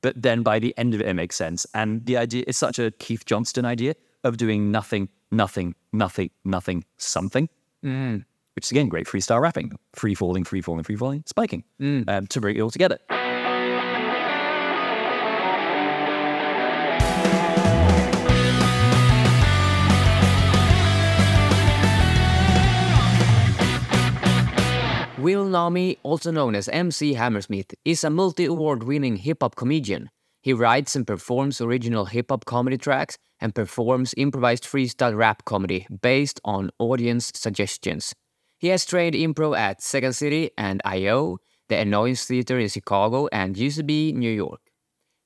but then by the end of it, it makes sense. And the idea is such a Keith Johnstone idea of doing nothing, nothing, nothing, nothing, something, which is again great freestyle rapping, free falling, free falling, free falling, spiking um, to bring it all together. Naameh, also known as MC Hammersmith, is a multi award winning hip hop comedian. He writes and performs original hip hop comedy tracks and performs improvised freestyle rap comedy based on audience suggestions. He has trained improv at Second City and IO, the Annoyance Theater in Chicago, and UCB New York.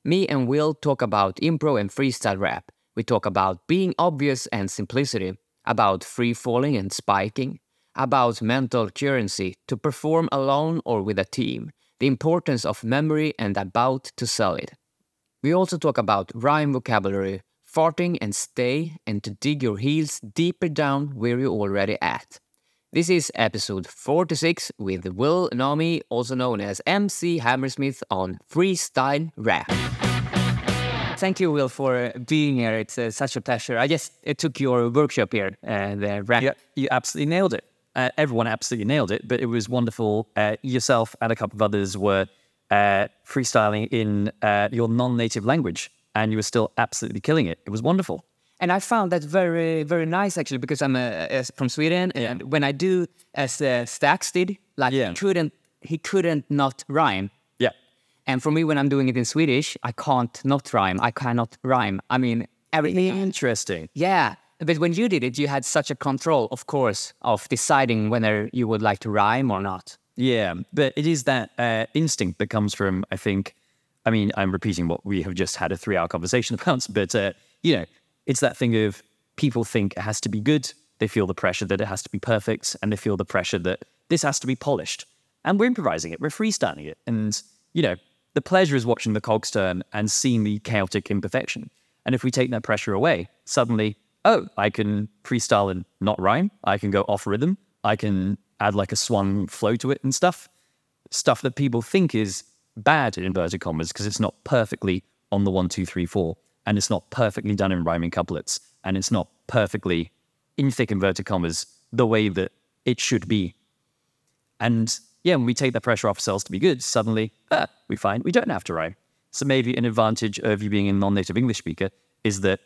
Me and Will talk about improv and freestyle rap. We talk about being obvious and simplicity, about free falling and spiking, about mental currency to perform alone or with a team, the importance of memory, and about to sell it. We also talk about rhyme vocabulary, farting and stay, and to dig your heels deeper down where you're already at. This is episode 46 with Will Naameh, also known as MC Hammersmith on Freestyle Rap. Thank you, Will, for being here. It's uh, such a pleasure. I just took your workshop here, uh, the rap. Yeah, you absolutely nailed it. Uh, everyone absolutely nailed it, but it was wonderful. Uh, yourself and a couple of others were uh, freestyling in uh, your non-native language, and you were still absolutely killing it. It was wonderful. And I found that very, very nice actually, because I'm uh, uh, from Sweden, and when I do as uh, Stax did, like Yeah. he couldn't, he couldn't not rhyme. Yeah, And for me, when I'm doing it in Swedish, I can't not rhyme. I cannot rhyme. I mean, everything. interesting. Yeah. But when you did it, you had such a control, of course, of deciding whether you would like to rhyme or not. Yeah, but it is that uh, instinct that comes from, I think, I mean, I'm repeating what we have just had a three hour conversation about, but, uh, you know, it's that thing of people think it has to be good. They feel the pressure that it has to be perfect, and they feel the pressure that this has to be polished. And we're improvising it, we're freestyling it. And, you know, the pleasure is watching the cogs turn and seeing the chaotic imperfection. And if we take that pressure away, suddenly, oh, I can freestyle and not rhyme. I can go off rhythm. I can add like a swung flow to it and stuff. Stuff that people think is bad in inverted commas because it's not perfectly on the one, two, three, four. And it's not perfectly done in rhyming couplets. And it's not perfectly in thick inverted commas the way that it should be. And yeah, when we take the pressure off ourselves to be good, suddenly ah, we find we don't have to rhyme. So maybe an advantage of you being a non-native English speaker is that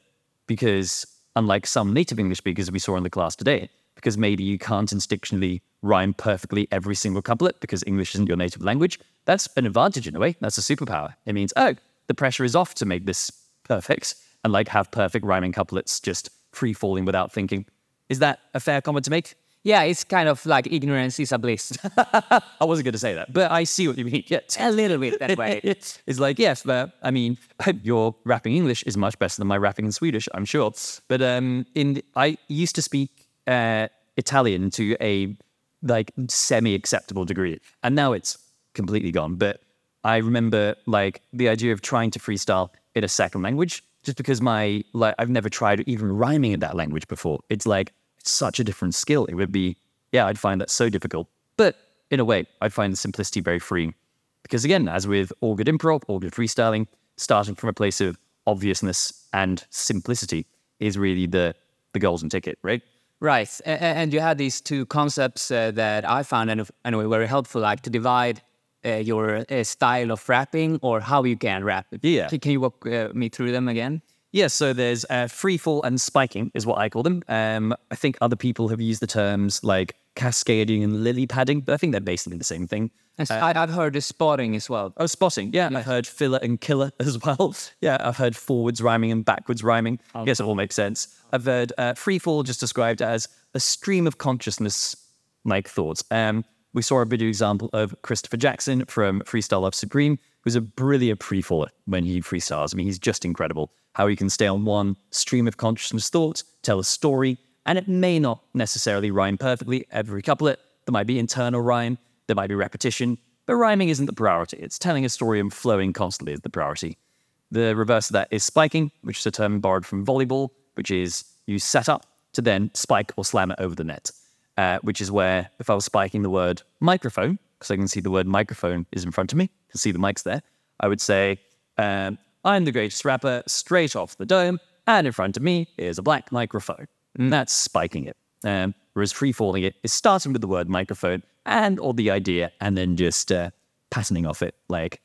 because unlike some native English speakers we saw in the class today, because maybe you can't instinctually rhyme perfectly every single couplet because English isn't your native language, that's an advantage in a way. That's a superpower. It means, oh, the pressure is off to make this perfect and like have perfect rhyming couplets just free falling without thinking. Is that a fair comment to make? Yeah, it's kind of like ignorance is a bliss. I wasn't going to say that, but I see what you mean. Yeah. a little bit that way. it's like, yes, but I mean, your rapping English is much better than my rapping in Swedish, I'm sure. But um, in I used to speak uh, Italian to a like semi-acceptable degree, and now it's completely gone. But I remember like the idea of trying to freestyle in a second language, just because my like I've never tried even rhyming in that language before. It's like such a different skill. It would be, yeah, I'd find that so difficult. But in a way, I'd find the simplicity very freeing. Because again, as with all good improv, all good freestyling, starting from a place of obviousness and simplicity is really the the golden ticket, right? Right, and you had these two concepts uh, that I found any- anyway very helpful, like to divide uh, your uh, style of rapping or how you can rap. Yeah. Can can you walk uh, me through them again? Yeah, so there's uh, free fall and spiking is what I call them. Um, I think other people have used the terms like cascading and lily padding, but I think they're basically the same thing. And I, I've heard spotting as well. Oh, spotting. Yeah, I've heard filler and killer as well. Yeah, I've heard forwards rhyming and backwards rhyming. I guess it all makes sense. I've heard uh, free fall just described as a stream of consciousness like thoughts. Um, we saw a video example of Christopher Jackson from Freestyle Love Supreme, who's a brilliant free faller when he freestyles. I mean, he's just incredible how you can stay on one stream of consciousness thoughts, tell a story, and it may not necessarily rhyme perfectly every couplet. There might be internal rhyme, there might be repetition, but rhyming isn't the priority. It's telling a story and flowing constantly is the priority. The reverse of that is spiking, which is a term borrowed from volleyball, which is you set up to then spike or slam it over the net, uh, which is where if I was spiking the word microphone, because I can see the word microphone is in front of me, can see the mics there, I would say, Um, I'm the greatest rapper straight off the dome, and in front of me is a black microphone. And that's spiking it. Um, whereas free falling it is starting with the word microphone and or the idea, and then just uh, patterning off it. Like,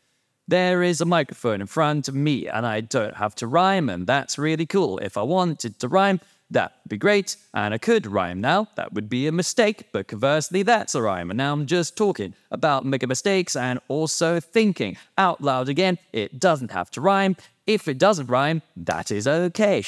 there is a microphone in front of me, and I don't have to rhyme, and that's really cool. If I wanted to rhyme, that'd be great, and I could rhyme now. That would be a mistake, but conversely, that's a rhyme. And now I'm just talking about making mistakes and also thinking out loud again. It doesn't have to rhyme. If it doesn't rhyme, that is okay.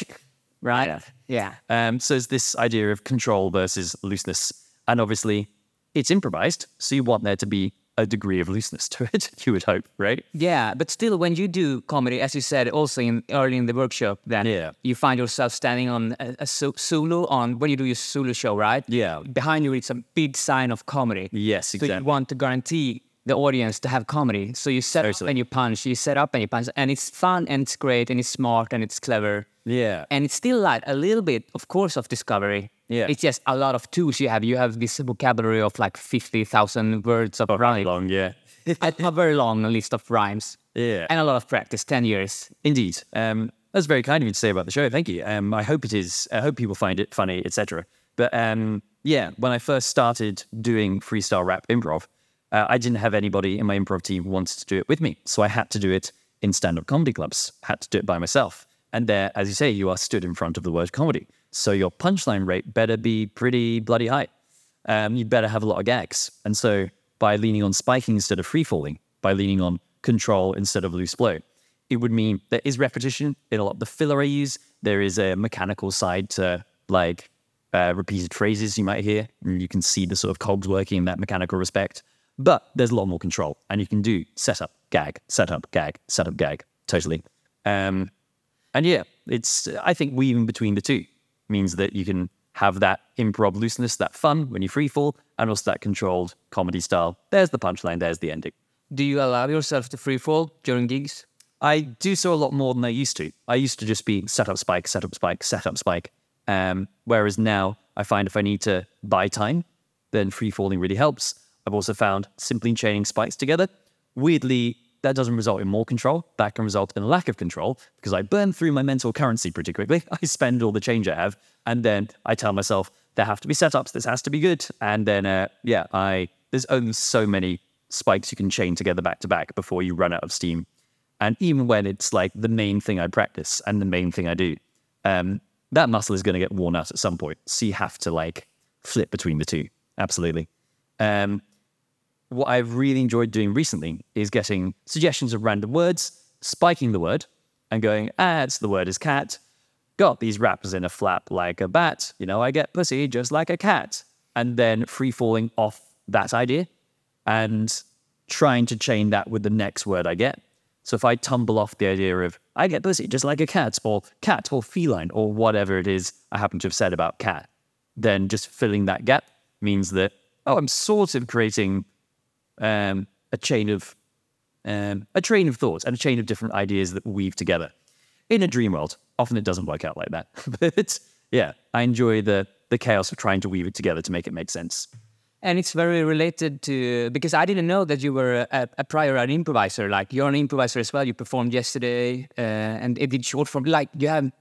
Right? Yeah. Um, so it's this idea of control versus looseness. And obviously, it's improvised, so you want there to be a degree of looseness to it, you would hope, right? Yeah, but still, when you do comedy, as you said, also in early in the workshop, then Yeah. you find yourself standing on a, a so- solo on when you do your solo show, right? Yeah. Behind you, it's a big sign of comedy. Yes, exactly. So you want to guarantee the audience to have comedy. So you set Totally. up and you punch. You set up and you punch, and it's fun and it's great and it's smart and it's clever. Yeah. And it's still like a little bit, of course, of discovery. Yeah. It's just a lot of tools you have. You have this vocabulary of like 50,000 words of rhyme. Long, yeah. a, very long list of rhymes. Yeah. And a lot of practice, 10 years. Indeed. Um, that's very kind of you to say about the show. Thank you. Um, I hope it is. I hope people find it funny, etc. But um, yeah, when I first started doing freestyle rap improv, uh, I didn't have anybody in my improv team who wanted to do it with me, so I had to do it in stand-up comedy clubs. Had to do it by myself. And there, as you say, you are stood in front of the word comedy, so your punchline rate better be pretty bloody high. Um, you better have a lot of gags. And so by leaning on spiking instead of free falling, by leaning on control instead of loose flow, it would mean there is repetition in a lot of the filler I use. There is a mechanical side to like uh, repeated phrases you might hear, and you can see the sort of cogs working in that mechanical respect. But there's a lot more control, and you can do setup, gag, setup, gag, setup, gag, totally. Um, and yeah, it's I think weaving between the two means that you can have that improv looseness, that fun when you free fall, and also that controlled comedy style. There's the punchline, there's the ending. Do you allow yourself to free fall during gigs? I do so a lot more than I used to. I used to just be set up spike, set up spike, set up spike. Um, whereas now I find if I need to buy time, then free falling really helps. I've also found simply chaining spikes together. Weirdly, that doesn't result in more control. That can result in a lack of control because I burn through my mental currency pretty quickly. I spend all the change I have, and then I tell myself there have to be setups. This has to be good, and then uh, yeah, I there's only so many spikes you can chain together back to back before you run out of steam. And even when it's like the main thing I practice and the main thing I do, um, that muscle is going to get worn out at some point. So you have to like flip between the two. Absolutely. Um, what I've really enjoyed doing recently is getting suggestions of random words, spiking the word, and going, ah, it's the word is cat. Got these rappers in a flap like a bat. You know, I get pussy just like a cat. And then free falling off that idea and trying to chain that with the next word I get. So if I tumble off the idea of I get pussy just like a cat, or cat, or feline, or whatever it is I happen to have said about cat, then just filling that gap means that oh, I'm sort of creating um, a chain of um, a train of thoughts and a chain of different ideas that weave together. In a dream world, often it doesn't work out like that, but yeah, I enjoy the the chaos of trying to weave it together to make it make sense. And it's very related to because I didn't know that you were a, a prior an improviser. Like you're an improviser as well. You performed yesterday, uh, and it did short form. Like you have,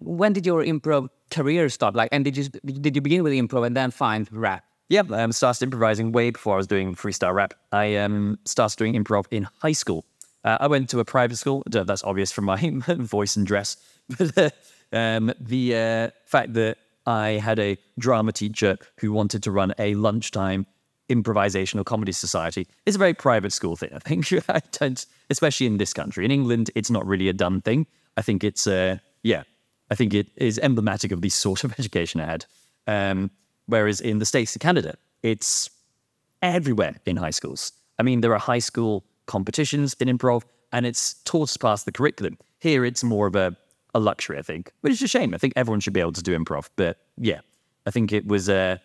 when did your improv career start? Like, and did you did you begin with improv and then find rap? Yeah, I um, started improvising way before I was doing freestyle rap. I um, started doing improv in high school. Uh, I went to a private school. That's obvious from my voice and dress, but uh, um, the uh, fact that I had a drama teacher who wanted to run a lunchtime improvisational comedy society is a very private school thing. I think I don't, especially in this country. In England, it's not really a done thing. I think it's, uh, yeah, I think it is emblematic of the sort of education I had. Um, whereas in the States and Canada, it's everywhere in high schools. I mean, there are high school competitions in improv, and it's taught as part of the curriculum. Here, it's more of a, a luxury, I think, which is a shame. I think everyone should be able to do improv. But yeah, I think it was uh,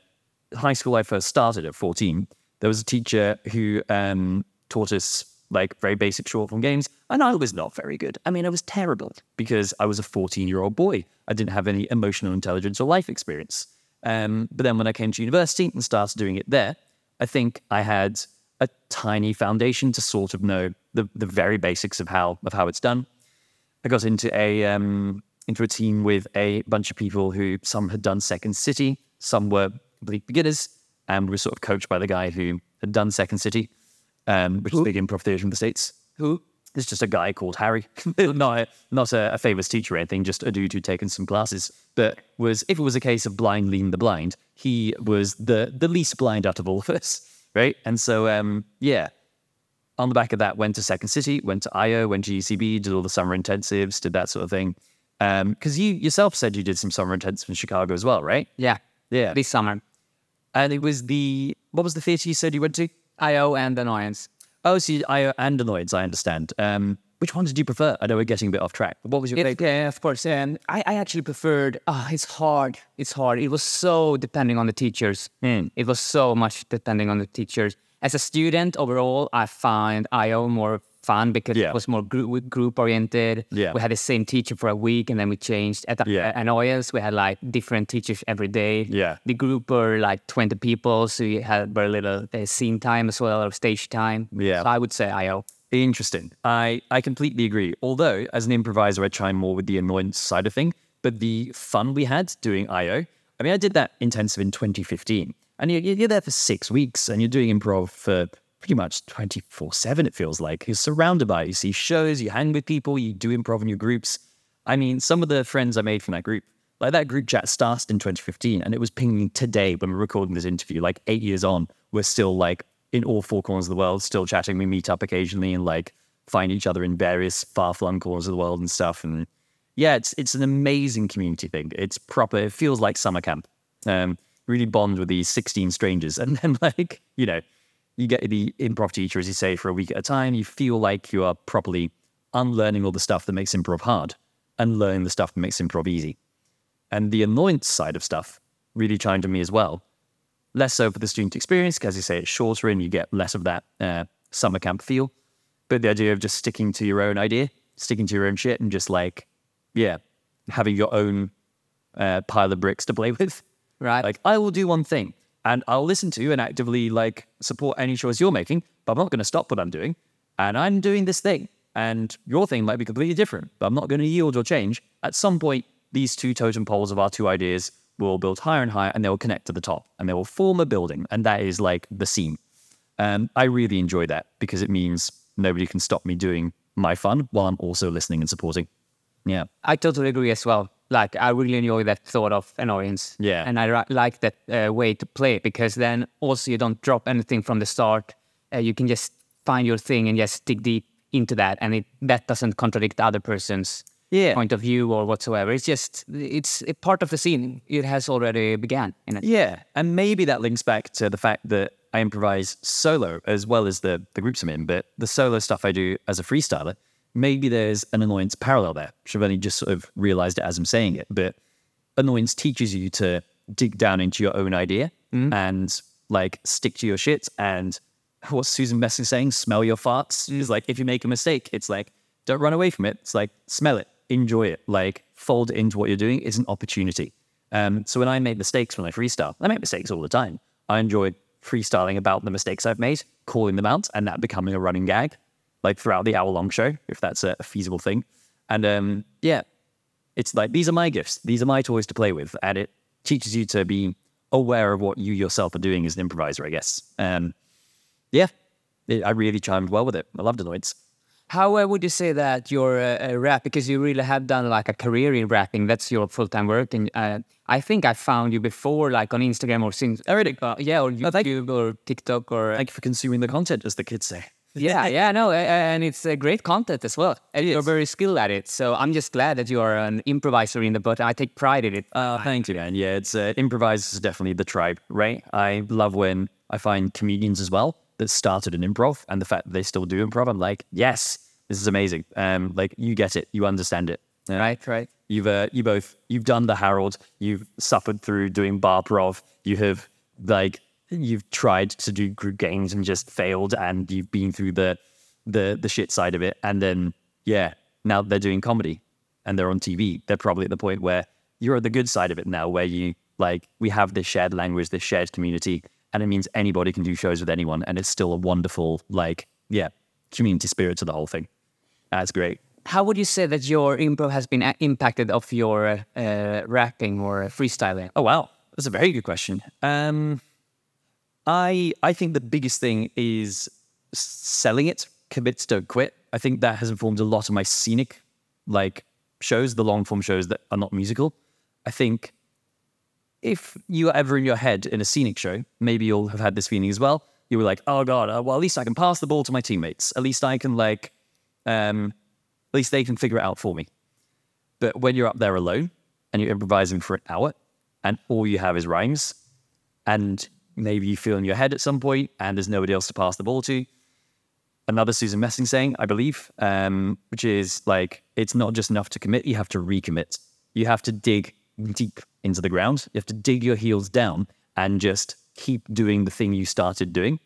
high school I first started at 14. There was a teacher who um, taught us like very basic short form games, and I was not very good. I mean, I was terrible because I was a 14 year old boy. I didn't have any emotional intelligence or life experience. Um, but then when I came to university and started doing it there, I think I had a tiny foundation to sort of know the the very basics of how of how it's done. I got into a um, into a team with a bunch of people who some had done Second City, some were complete beginners, and were sort of coached by the guy who had done Second City, um, which is big improv theatre in the states. Who? There's just a guy called Harry, not a, not a, a famous teacher or anything, just a dude who'd taken some classes. But was if it was a case of blind leading the blind, he was the the least blind out of all of us, right? And so um, yeah, on the back of that, went to Second City, went to IO, went to UCB, did all the summer intensives, did that sort of thing. Because you yourself said you did some summer intensive in Chicago as well, right? Yeah. Yeah. This summer. And it was the what was the theatre you said you went to? IO and Annoyance. Oh, so you, IO and Annoyance, I understand. Um, which one did you prefer? I know we're getting a bit off track. But what was your favorite? yeah, of course. And I, I actually preferred. Ah, it's hard. It's hard. It was so depending on the teachers. Hmm. It was so much depending on the teachers. As a student, overall, I find IO more fun because Yeah. it was more group group oriented. Yeah. We had the same teacher for a week, and then we changed. At the, Yeah. Annoyance, we had like different teachers every day. Yeah. The group were like twenty people, so you had very little uh, scene time as well or stage time. Yeah. So I would say IO. Interesting. I, I completely agree. Although, as an improviser, I chime more with the annoyance side of thing. But the fun we had doing IO, I mean, I did that intensive in 2015. And you're, you're there for six weeks and you're doing improv for pretty much 24 7, it feels like. You're surrounded by it. You see shows, you hang with people, you do improv in your groups. I mean, some of the friends I made from that group, like that group chat started in 2015 and it was pinging today when we're recording this interview, like eight years on. We're still like in all four corners of the world, still chatting. We meet up occasionally and like find each other in various far flung corners of the world and stuff. And yeah, it's it's an amazing community thing. It's proper. It feels like summer camp. Um, really bond with these 16 strangers, and then like you know, you get the improv teacher, as you say, for a week at a time. You feel like you are properly unlearning all the stuff that makes improv hard and learning the stuff that makes improv easy. And the annoyance side of stuff really chimed to me as well. Less so for the student experience, because as you say, it's shorter and you get less of that uh, summer camp feel. But the idea of just sticking to your own idea, sticking to your own shit, and just like, yeah, having your own uh, pile of bricks to play with. Right. Like, I will do one thing and I'll listen to and actively like support any choice you're making, but I'm not going to stop what I'm doing. And I'm doing this thing. And your thing might be completely different, but I'm not going to yield or change. At some point, these two totem poles of our two ideas will build higher and higher and they will connect to the top and they will form a building. And that is like the seam. Um, I really enjoy that because it means nobody can stop me doing my fun while I'm also listening and supporting. Yeah. I totally agree as well. Like I really enjoy that thought of annoyance. Yeah. and I like that uh, way to play because then also you don't drop anything from the start. Uh, you can just find your thing and just dig deep into that, and it that doesn't contradict the other person's Yeah. point of view or whatsoever. It's just it's a part of the scene. It has already began in it. Yeah, and maybe that links back to the fact that I improvise solo as well as the the groups I'm in. But the solo stuff I do as a freestyler, maybe there's an annoyance parallel there. I've only just sort of realized it as I'm saying it. But annoyance teaches you to dig down into your own idea and like stick to your shit. And what's Susan Messing saying? Smell your farts. It's like if you make a mistake, it's like don't run away from it. It's like smell it, enjoy it, like fold it into what you're doing. It's an opportunity. Um, so when I make mistakes when I freestyle, I make mistakes all the time. I enjoy freestyling about the mistakes I've made, calling them out, and that becoming a running gag, like throughout the hour long show, if that's a, feasible thing. And um, yeah, it's like these are my gifts, these are my toys to play with, and it teaches you to be aware of what you yourself are doing as an improviser, I guess. Um, yeah, it, I really chimed well with it. I loved annoyance. How uh, would you say that your uh, uh, rap? Because you really have done like a career in rapping. That's your full time work, and uh, I think I found you before, like on Instagram or since. Oh, really? Uh, yeah, or Oh, YouTube or TikTok or. Thank you for consuming the content, as the kids say. Yeah, yeah, no, and it's a great content as well. And you're very skilled at it. So I'm just glad that you are an improviser in the but I take pride in it. Uh, thank you, man. Yeah, it's uh, improvisers is definitely the tribe, right? I love when I find comedians as well that started in improv, and the fact that they still do improv. I'm like, yes, this is amazing. Um, like you get it, you understand it, Yeah. Right, right. You've uh, you both you've done the Harold. You've suffered through doing bar prov. You have like you've tried to do group games and just failed, and you've been through the the the shit side of it. And then yeah, now they're doing comedy and they're on TV. They're probably at the point where you're at the good side of it now, where you like we have this shared language, this shared community, and it means anybody can do shows with anyone, and it's still a wonderful like yeah community spirit to the whole thing. That's great. How would you say that your improv has been a- impacted of your uh, rapping or freestyling? Oh wow, that's a very good question. Um, I I think the biggest thing is selling it. Commit, don't quit. I think that has informed a lot of my scenic, like shows, the long form shows that are not musical. I think if you are ever in your head in a scenic show, maybe you'll have had this feeling as well. You were like, oh god, uh, well at least I can pass the ball to my teammates. At least I can like, um, at least they can figure it out for me. But when you're up there alone and you're improvising for an hour, and all you have is rhymes, and maybe you feel in your head at some point, and there's nobody else to pass the ball to. Another Susan Messing saying, I believe, um, which is like, it's not just enough to commit, you have to recommit. You have to dig deep into the ground. You have to dig your heels down and just keep doing the thing you started doing.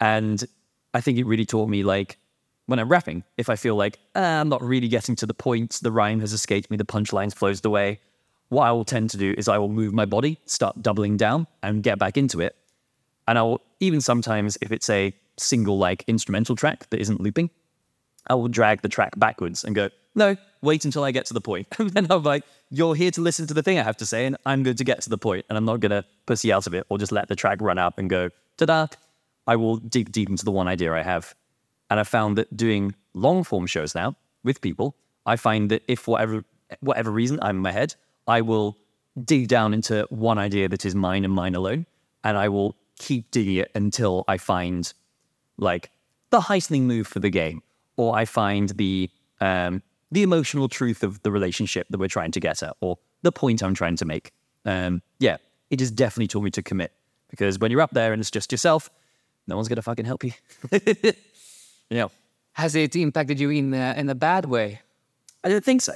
And I think it really taught me like when I'm rapping, if I feel like ah, I'm not really getting to the point, the rhyme has escaped me, the punchline's flows away, what I will tend to do is I will move my body, start doubling down, and get back into it. And I'll even sometimes, if it's a single like instrumental track that isn't looping, I will drag the track backwards and go, no, wait until I get to the point. And then I'm like, you're here to listen to the thing I have to say, and I'm going to get to the point, and I'm not going to pussy out of it or just let the track run up and go, ta da. I will dig deep into the one idea I have. And I found that doing long form shows now with people, I find that if whatever whatever reason I'm in my head, I will dig down into one idea that is mine and mine alone, and I will keep digging it until I find like the heightening move for the game, or I find the um, the emotional truth of the relationship that we're trying to get at, or the point I'm trying to make. Um, yeah, it has definitely taught me to commit because when you're up there and it's just yourself, no one's gonna fucking help you. yeah, Has it impacted you in a, in a bad way? I don't think so.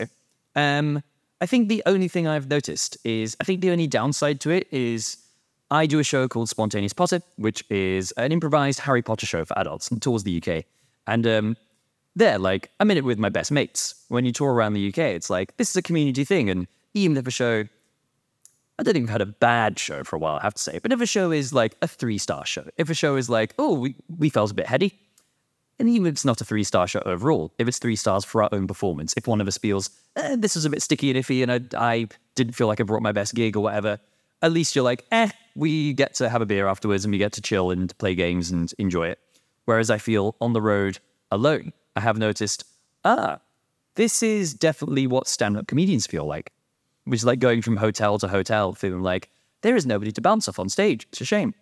Um, I think the only thing I've noticed is I think the only downside to it is I do a show called Spontaneous Potter, which is an improvised Harry Potter show for adults and tours the UK. And um, there, like, I'm in it with my best mates. When you tour around the UK, it's like this is a community thing. And even if a show, I don't think I've had a bad show for a while, I have to say. But if a show is like a three star show, if a show is like, oh, we, we felt a bit heady, and even if it's not a three star show overall, if it's three stars for our own performance, if one of us feels eh, this was a bit sticky and iffy and I, I didn't feel like I brought my best gig or whatever, at least you're like, eh, we get to have a beer afterwards and we get to chill and play games and enjoy it. Whereas I feel on the road alone, I have noticed, ah, this is definitely what stand up comedians feel like, which is like going from hotel to hotel, feeling like there is nobody to bounce off on stage. It's a shame.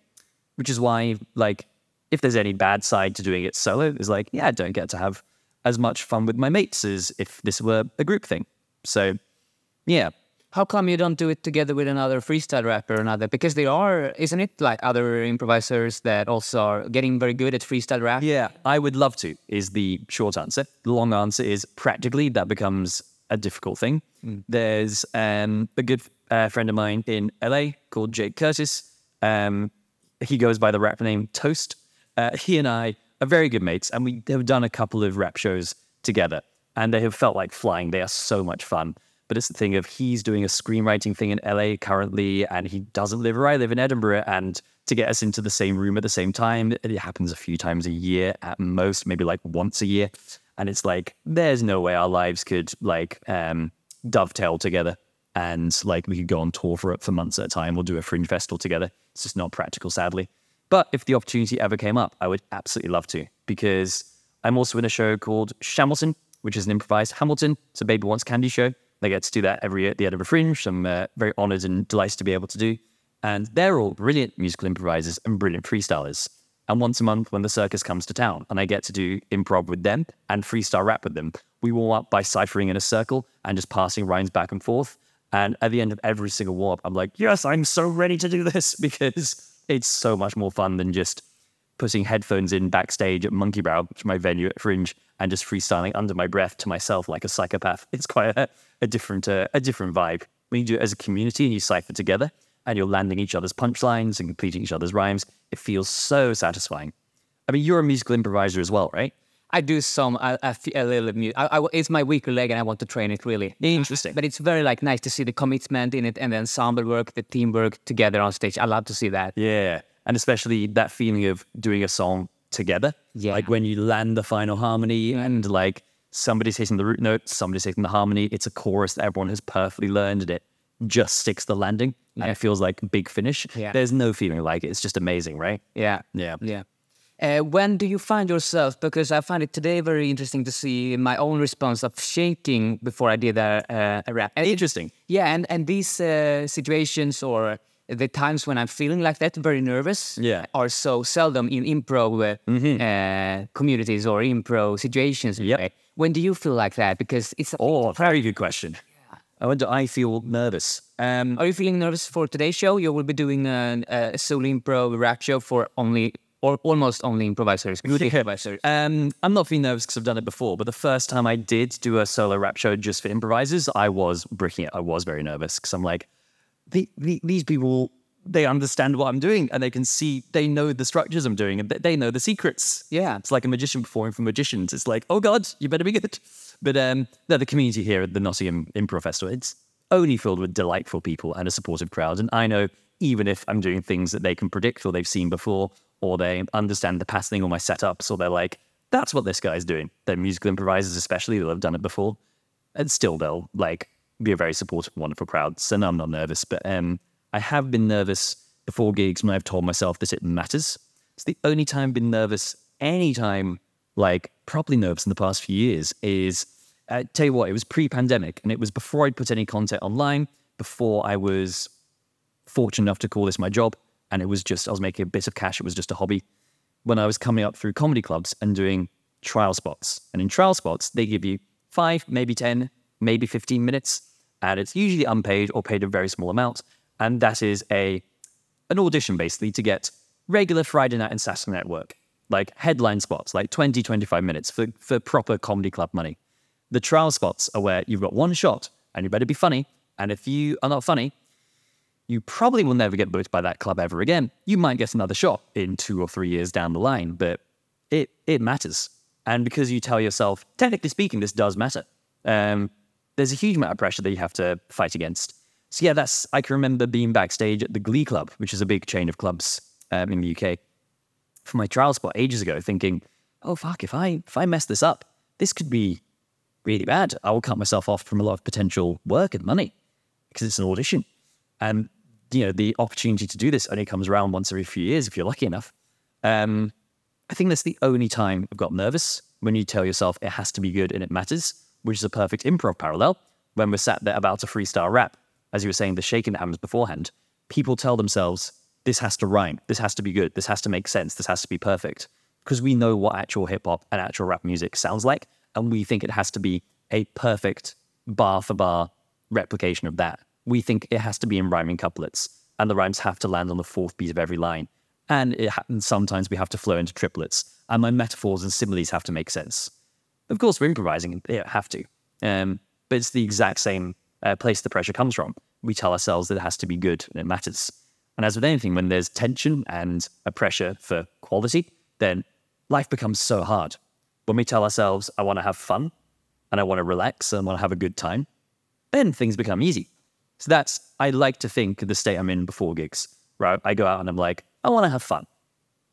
Which is why, like, if there's any bad side to doing it solo, is like, yeah, I don't get to have as much fun with my mates as if this were a group thing. So, yeah, How come you don't do it together with another freestyle rapper or another? Because there are, isn't it, like other improvisers that also are getting very good at freestyle rap? Yeah, I would love to, is the short answer. The long answer is practically that becomes a difficult thing. There's um, a good uh, friend of mine in LA called Jake Curtis. Um, he goes by the rap name Toast. Uh, he and I are very good mates, and we have done a couple of rap shows together, and they have felt like flying. They are so much fun. But it's the thing of he's doing a screenwriting thing in LA currently, and he doesn't live where I live in Edinburgh. And to get us into the same room at the same time, it happens a few times a year at most, maybe like once a year. And it's like, there's no way our lives could like um, dovetail together. And like we could go on tour for, it for months at a time or do a fringe festival together. It's just not practical, sadly. But if the opportunity ever came up, I would absolutely love to because I'm also in a show called Shamilton, which is an improvised Hamilton. It's a Baby Wants Candy show. They get to do that every year at the Edinburgh Fringe. I'm uh, very honored and delighted to be able to do. And they're all brilliant musical improvisers and brilliant freestylers. And once a month, when the circus comes to town and I get to do improv with them and freestyle rap with them, we warm up by ciphering in a circle and just passing rhymes back and forth. And at the end of every single warm up, I'm like, yes, I'm so ready to do this because it's so much more fun than just putting headphones in backstage at Monkey Barrel, which my venue at Fringe, and just freestyling under my breath to myself like a psychopath. It's quite a, a different uh, a different vibe when you do it as a community and you cipher together and you're landing each other's punchlines and completing each other's rhymes. It feels so satisfying. I mean, you're a musical improviser as well, right? I do some, a, a, f- a little music. I, I, it's my weaker leg and I want to train it really. Interesting. But it's very like nice to see the commitment in it and the ensemble work, the teamwork together on stage. I love to see that. Yeah. And especially that feeling of doing a song together. Yeah. Like when you land the final harmony mm. and like somebody's hitting the root note, somebody's hitting the harmony. It's a chorus that everyone has perfectly learned and it just sticks the landing and it feels like big finish. Yeah. There's no feeling like it. It's just amazing, right? Yeah. Yeah. Yeah. Uh, when do you find yourself? Because I find it today very interesting to see my own response of shaking before I did a, uh, a rap. And it- Interesting. yeah, and and these uh, situations or the times when I'm feeling like that, very nervous, Yeah. are so seldom in improv uh, uh, communities or improv situations. Yep. When do you feel like that? Because it's. Oh, very good question. I wonder, I feel nervous. Um, Are you feeling nervous for today's show? You will be doing a, a solo improv rap show for only or almost only improvisers. Good improvisers. Um, I'm not feeling nervous because I've done it before, but the first time I did do a solo rap show just for improvisers, I was bricking it. I was very nervous because I'm like, the, the, these people, they understand what I'm doing and they can see, they know the structures I'm doing and they- they know the secrets. Yeah. It's like a magician performing for magicians. It's like, oh God, you better be good. But um, no, the community here at the Nottingham Improv Festival, it's only filled with delightful people and a supportive crowd. And I know even if I'm doing things that they can predict or they've seen before, or they understand the patterning or my setups, or they're like, that's what this guy's doing. They're musical improvisers, especially, they'll have done it before. And still they'll like be a very supportive, wonderful crowd. So I'm not nervous. But um, I have been nervous before gigs when I've told myself that it matters. It's the only time I've been nervous anytime, like properly nervous in the past few years, is uh, tell you what, it was pre-pandemic and it was before I'd put any content online, before I was fortunate enough to call this my job. And it was just, I was making a bit of cash. It was just a hobby. When I was coming up through comedy clubs and doing trial spots. And in trial spots, they give you five, maybe 10, maybe 15 minutes. And it's usually unpaid or paid a very small amount. And that is a an audition basically to get regular Friday night and Saturday night work, like headline spots, like 20, 25 minutes for, for proper comedy club money. The trial spots are where you've got one shot and you better be funny. And if you are not funny, you probably will never get booked by that club ever again. You might get another shot in two or three years down the line, but it it matters. And because you tell yourself, technically speaking, this does matter. Um, there's a huge amount of pressure that you have to fight against. So yeah, that's I can remember being backstage at the Glee Club, which is a big chain of clubs um, in the UK, for my trial spot ages ago, thinking, oh fuck, if I if I mess this up, this could be really bad. I will cut myself off from a lot of potential work and money because it's an audition. And you know, the opportunity to do this only comes around once every few years if you're lucky enough. Um, I think that's the only time I've got nervous when you tell yourself it has to be good and it matters, which is a perfect improv parallel. When we're sat there about to freestyle rap, as you were saying, the shaking that happens beforehand, people tell themselves, this has to rhyme, this has to be good, this has to make sense, this has to be perfect. Because we know what actual hip hop and actual rap music sounds like, and we think it has to be a perfect bar for bar replication of that. We think it has to be in rhyming couplets, and the rhymes have to land on the fourth beat of every line. And it ha- and sometimes we have to flow into triplets, and my metaphors and similes have to make sense. Of course, we're improvising, and yeah, have to. Um, but it's the exact same uh, place the pressure comes from. We tell ourselves that it has to be good and it matters. And as with anything, when there's tension and a pressure for quality, then life becomes so hard. When we tell ourselves, I want to have fun and I want to relax and I want to have a good time, then things become easy. So that's, I like to think, the state I'm in before gigs, right? I go out and I'm like, I want to have fun.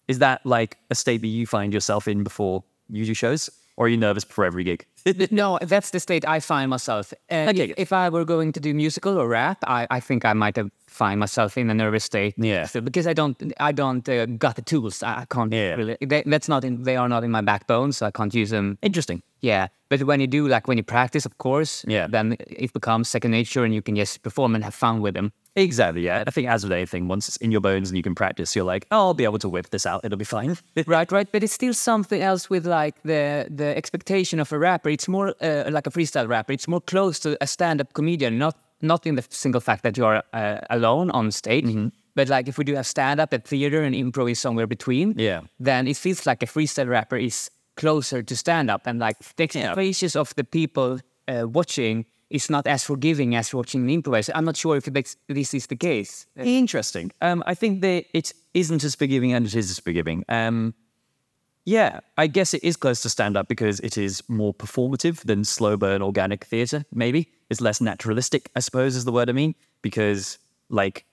Is that like a state that you find yourself in before you do shows? Or are you nervous before every gig? no, that's the state I find myself. Uh, Okay, if, if I were going to do musical or rap, I, I think I might have find myself in a nervous state. Yeah. So, because I don't I don't uh, got the tools. I, I can't Yeah. really. They, that's not in. They are not in my backbone, so I can't use them. Interesting. Yeah, but when you do, like when you practice, of course, Yeah. then it becomes second nature, and you can just perform and have fun with them. Exactly, yeah. I think as with anything, once it's in your bones and you can practice, you're like, oh, I'll be able to whip this out. It'll be fine. right, right. But it's still something else with like the the expectation of a rapper. It's more uh, like a freestyle rapper. It's more close to a stand-up comedian, not not in the single fact that you are uh, alone on stage. Mm-hmm. But like if we do have stand-up at theater and improv is somewhere between, Yeah. then it feels like a freestyle rapper is closer to stand-up, and like the expectations of the people uh, watching is not as forgiving as watching an improviser. I'm not sure if this is the case. Interesting. Um, I think that it isn't as forgiving and it is as forgiving. Um, yeah, I guess it is close to stand up because it is more performative than slow burn organic theatre, maybe. It's less naturalistic, I suppose, is the word I mean, because like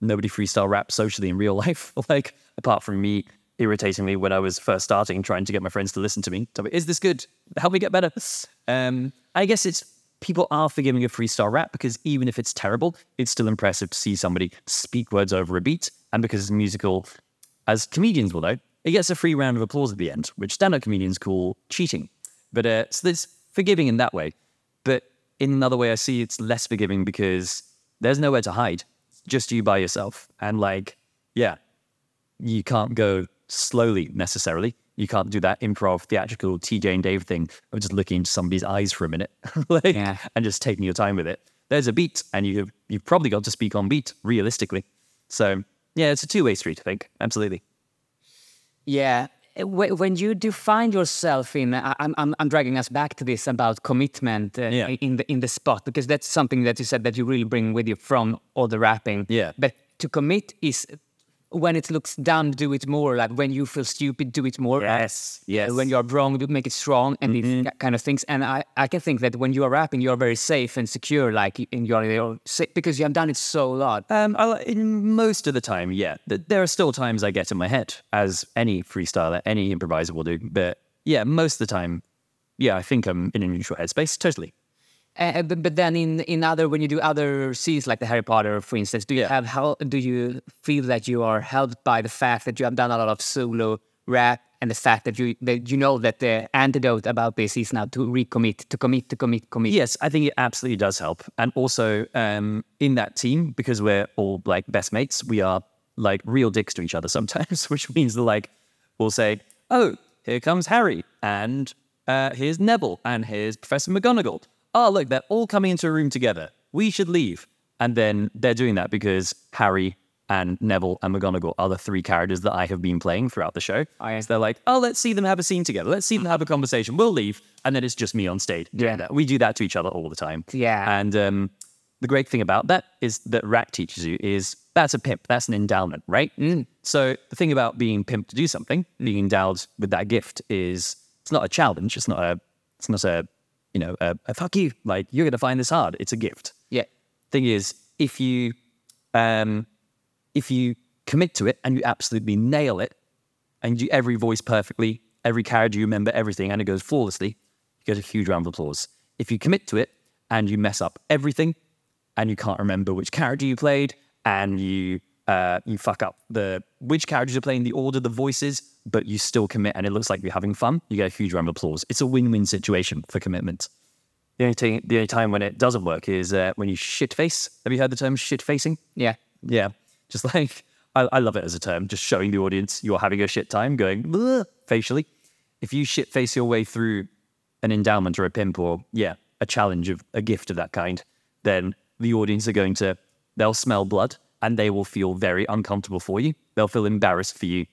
nobody freestyle raps socially in real life, like apart from me irritatingly when I was first starting, trying to get my friends to listen to me. Tell me, is this good? Help me get better. Um, I guess it's people are forgiving a freestyle rap because even if it's terrible, it's still impressive to see somebody speak words over a beat. And because it's musical, as comedians will know, it gets a free round of applause at the end, which stand-up comedians call cheating. But uh, so there's forgiving in that way. But in another way, I see it's less forgiving because there's nowhere to hide. It's just you by yourself. And like, yeah, you can't go slowly necessarily. You can't do that improv theatrical TJ and Dave thing of just looking into somebody's eyes for a minute like, Yeah. and just taking your time with it. There's a beat, and you've you've probably got to speak on beat realistically. So yeah, it's a two way street. I think absolutely. Yeah. When you define yourself in, I'm, I'm, I'm dragging us back to this about commitment uh, Yeah. in the in the spot because that's something that you said that you really bring with you from all the rapping. Yeah. But to commit is when it looks dumb, do it more. Like when you feel stupid, do it more. Yes, yes. When you're wrong, do make it strong and these Mm-hmm. ki- kind of things. And I, I can think that when you are rapping, you're very safe and secure, like in your, your because you have done it so a lot. Um, I, in most of the time, yeah. There are still times I get in my head, as any freestyler, any improviser will do. But yeah, most of the time, yeah, I think I'm in a neutral headspace. Totally. Uh, but, but then in, in other when you do other scenes like the Harry Potter, for instance, do you Yeah. have how do you feel that you are helped by the fact that you have done a lot of solo rap and the fact that you that you know that the antidote about this is now to recommit, to commit, to commit, commit. Yes, I think it absolutely does help. And also, um, in that team, because we're all like best mates, we are like real dicks to each other sometimes, which means that like we'll say, "Oh, here comes Harry, and uh, here's Neville, and here's Professor McGonagall. Oh, look, they're all coming into a room together. We should leave." And then they're doing that because Harry and Neville and McGonagall are the three characters that I have been playing throughout the show. yeah. So they're like, "Oh, let's see them have a scene together. Let's see them have a conversation. We'll leave." And then it's just me on stage. Yeah. that. We do that to each other all the time. Yeah. And um, the great thing about that is that Rack teaches you is that's a pimp, that's an endowment, right? So the thing about being pimped to do something, being endowed with that gift, is it's not a challenge. It's not a, it's not a, you know, a, a fuck you. Like you're gonna find this hard. It's a gift. Yeah. Thing is, if you, um, if you commit to it and you absolutely nail it, and you do every voice perfectly, every character you remember everything, and it goes flawlessly, you get a huge round of applause. If you commit to it and you mess up everything, and you can't remember which character you played, and you uh, you fuck up the which characters you're playing, the order, the voices, but you still commit, and it looks like you're having fun, you get a huge round of applause. It's a win-win situation for commitment. The only, thing, the only time when it doesn't work is uh, when you shit face. Have you heard the term shit facing? Yeah. Yeah. Just like, I, I love it as a term, just showing the audience you're having a shit time, going facially. If you shit face your way through an endowment or a pimp or, yeah, a challenge of a gift of that kind, then the audience are going to, they'll smell blood and they will feel very uncomfortable for you. They'll feel embarrassed for you.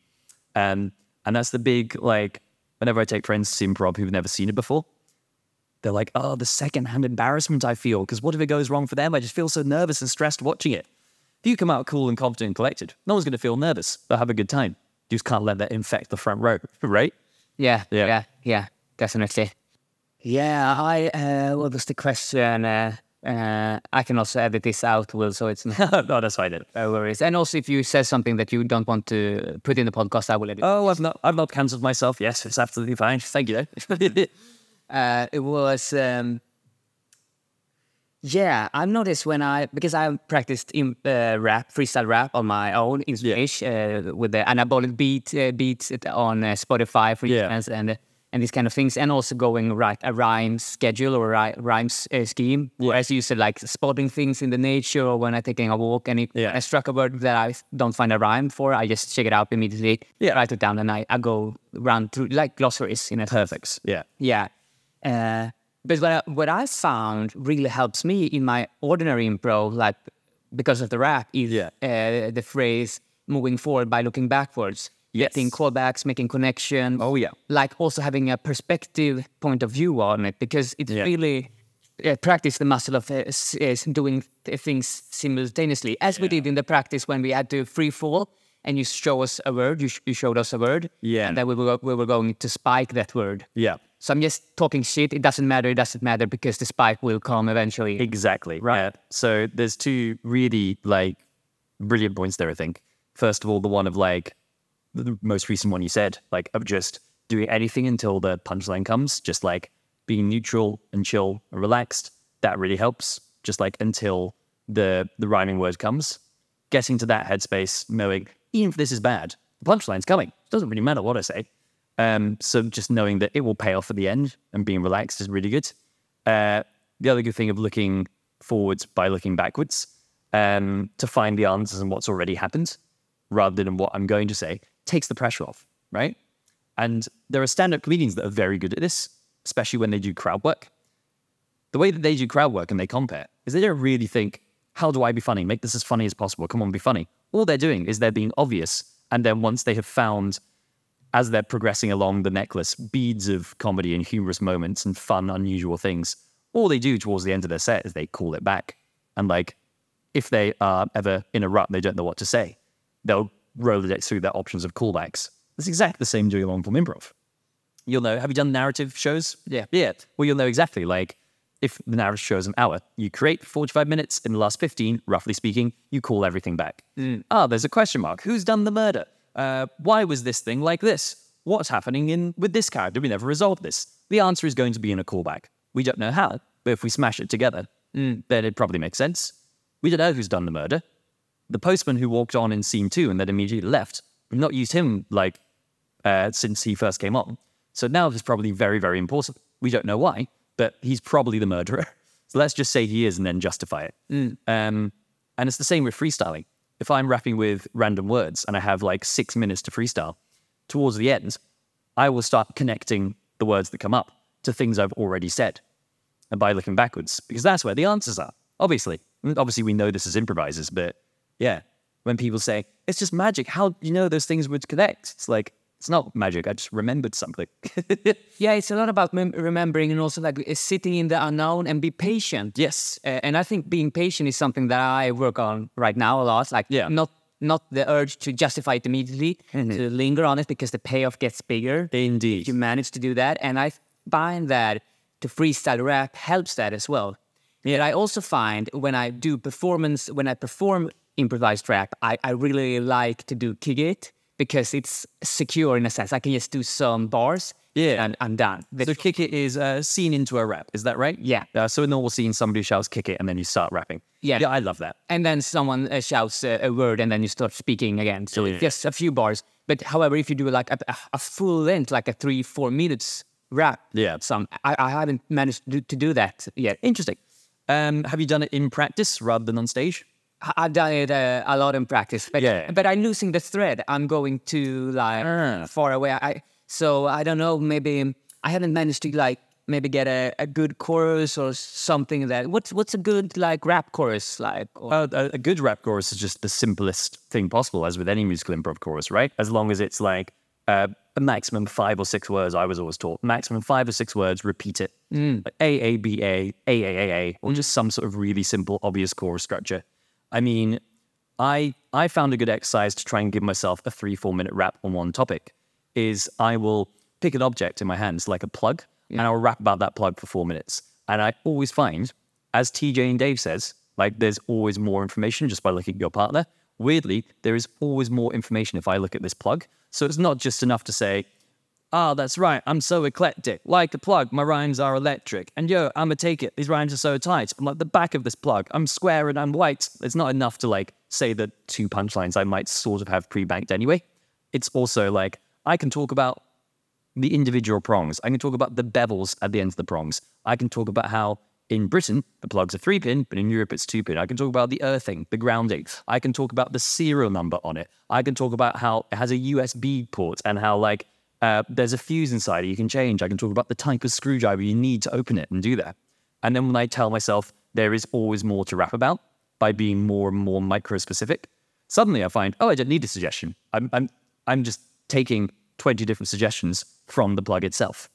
Um, and that's the big, like, whenever I take friends to improv who've never seen it before, they're like, oh, the secondhand embarrassment I feel. Because what if it goes wrong for them? I just feel so nervous and stressed watching it. If you come out cool and confident and collected, no one's going to feel nervous. They'll have a good time. You just can't let that infect the front row, right? Yeah, Yeah. yeah, yeah, definitely. Yeah, I. Uh, what was the question? Uh, uh, I can also edit this out, Will, so it's no no, that's fine. Then. worries. And also, if you say something that you don't want to put in the podcast, I will edit. Oh, I've not, I've not cancelled myself. Yes, it's absolutely fine. Thank you. Uh, it was. Um, yeah, I've noticed when I because I practiced in uh, rap, freestyle rap on my own in Swedish uh, with the anabolic beat uh, beats on uh, Spotify, for Yeah. instance, and and these kind of things, and also going right a rhyme schedule or a rhyme uh, scheme. Whereas you said like spotting things in the nature or when I'm taking a walk, and if Yeah. I struck a word that I don't find a rhyme for, I just check it out immediately, Yeah. write it down, and I, I go run through like glossaries in a Perfect. Yeah. yeah. Uh, but what I, what I found really helps me in my ordinary improv, like because of the rap, is Yeah. uh, the phrase moving forward by looking backwards. Yes. Getting callbacks, making connection. Oh, yeah. Like also having a perspective point of view on it because it's Yeah. really uh, practice the muscle of uh, doing th- things simultaneously, as we did in the practice when we had to free fall and you show us a word, you, sh- you showed us a word, Yeah. and then we were, we were going to spike that word. Yeah. So I'm just talking shit. It doesn't matter. It doesn't matter because the spike will come eventually. Exactly. Right. so there's two really like brilliant points there, I think. First of all, the one of like the, most recent one you said, like of just doing anything until the punchline comes, just like being neutral and chill and relaxed. That really helps. Just like until the the rhyming word comes, getting to that headspace, knowing even if this is bad, the punchline's coming. It doesn't really matter what I say. Um, so just knowing that it will pay off at the end and being relaxed is really good. Uh, the other good thing of looking forwards by looking backwards um, to find the answers and what's already happened rather than what I'm going to say takes the pressure off, right? And there are stand up comedians that are very good at this, especially when they do crowd work. The way that they do crowd work and they compare is they don't really think, how do I be funny? Make this as funny as possible. Come on, be funny. All they're doing is they're being obvious. And then once they have found, as they're progressing along the necklace, beads of comedy and humorous moments and fun, unusual things, all they do towards the end of their set is they call it back. And like, if they are ever in a rut, they don't know what to say, they'll Rolodex through their options of callbacks. It's exactly the same doing long form improv. You'll know, have you done narrative shows? Yeah. Yeah. Well, you'll know exactly. Like, if the narrative show is an hour, you create 45 minutes. In the last 15, roughly speaking, you call everything back. Ah, there's a question mark. Who's done the murder? Uh, why was this thing like this? What's happening in with this character? We never resolved this. The answer is going to be in a callback. We don't know how, but if we smash it together, then it probably makes sense. We don't know who's done the murder. The postman who walked on in scene two and then immediately left, we've not used him like uh, since he first came on. So now he's probably very, very important. We don't know why, but he's probably the murderer. So let's just say he is and then justify it. Um, and it's the same with freestyling. If I'm rapping with random words and I have like six minutes to freestyle, towards the end, I will start connecting the words that come up to things I've already said. And by looking backwards, because that's where the answers are. Obviously. Obviously, we know this as improvisers, but yeah, when people say, it's just magic, how do you know those things would connect? It's like, it's not magic. I just remembered something. Yeah, it's a lot about mem- remembering and also like uh, sitting in the unknown and be patient. yes. Uh, and I think being patient is something that I work on right now a lot. Like, Yeah. not not the urge to justify it immediately, to linger on it because the payoff gets bigger. Indeed. You manage to do that, and I find that to freestyle rap helps that as well. Yet I also find when I do performance, when I perform improvised rap, I, I really like to do kick it because it's secure in a sense. I can just do some bars, Yeah. and I'm done. The- So kick it is uh, scene into a rap. Is that right? Yeah. Uh, so in normal scene, somebody shouts kick it and then you start rapping. Yeah. Yeah, I love that. and then someone uh, shouts uh, a word and then you start speaking again. So Yeah. just a few bars. But however, if you do like a, a, a full length, like a three, four minutes rap, Yeah. some I, I haven't managed to do, to do that yet. Interesting. Um, have you done it in practice rather than on stage? I've done it uh, a lot in practice, but Yeah. but I'm losing the thread. I'm going too like Ah. far away. I so I don't know. Maybe I haven't managed to like maybe get a, a good chorus or something that. What's what's a good like rap chorus like? Or, Uh, a, a good rap chorus is just the simplest thing possible, as with any musical improv chorus, right? As long as it's like uh, a maximum five or six words, I was always taught. Maximum five or six words, repeat it. Like A, A, B, A, A, A, A, A, or just some sort of really simple, obvious chorus structure. I mean, I I found a good exercise to try and give myself a three, four minute rap on one topic is I will pick an object in my hands like a plug and I'll rap about that plug for four minutes. And I always find, as TJ and Dave says, like there's always more information just by looking at your partner. Weirdly, there is always more information if I look at this plug. So it's not just enough to say, Ah, that's right. I'm so eclectic. Like a plug, my rhymes are electric. And yo, I'ma take it. These rhymes are so tight. I'm like the back of this plug. I'm square and I'm white. It's not enough to like say the two punchlines I might sort of have pre-banked anyway. It's also like I can talk about the individual prongs. I can talk about the bevels at the ends of the prongs. I can talk about how in Britain the plugs are three pin, but in Europe it's two pin. I can talk about the earthing, the grounding. I can talk about the serial number on it. I can talk about how it has a USB port and how like uh, there's a fuse inside it you can change. I can talk about the type of screwdriver you need to open it and do that. And then when I tell myself there is always more to rap about by being more and more micro specific, suddenly I find, oh, I don't need a suggestion. I'm, I'm, I'm just taking 20 different suggestions from the plug itself.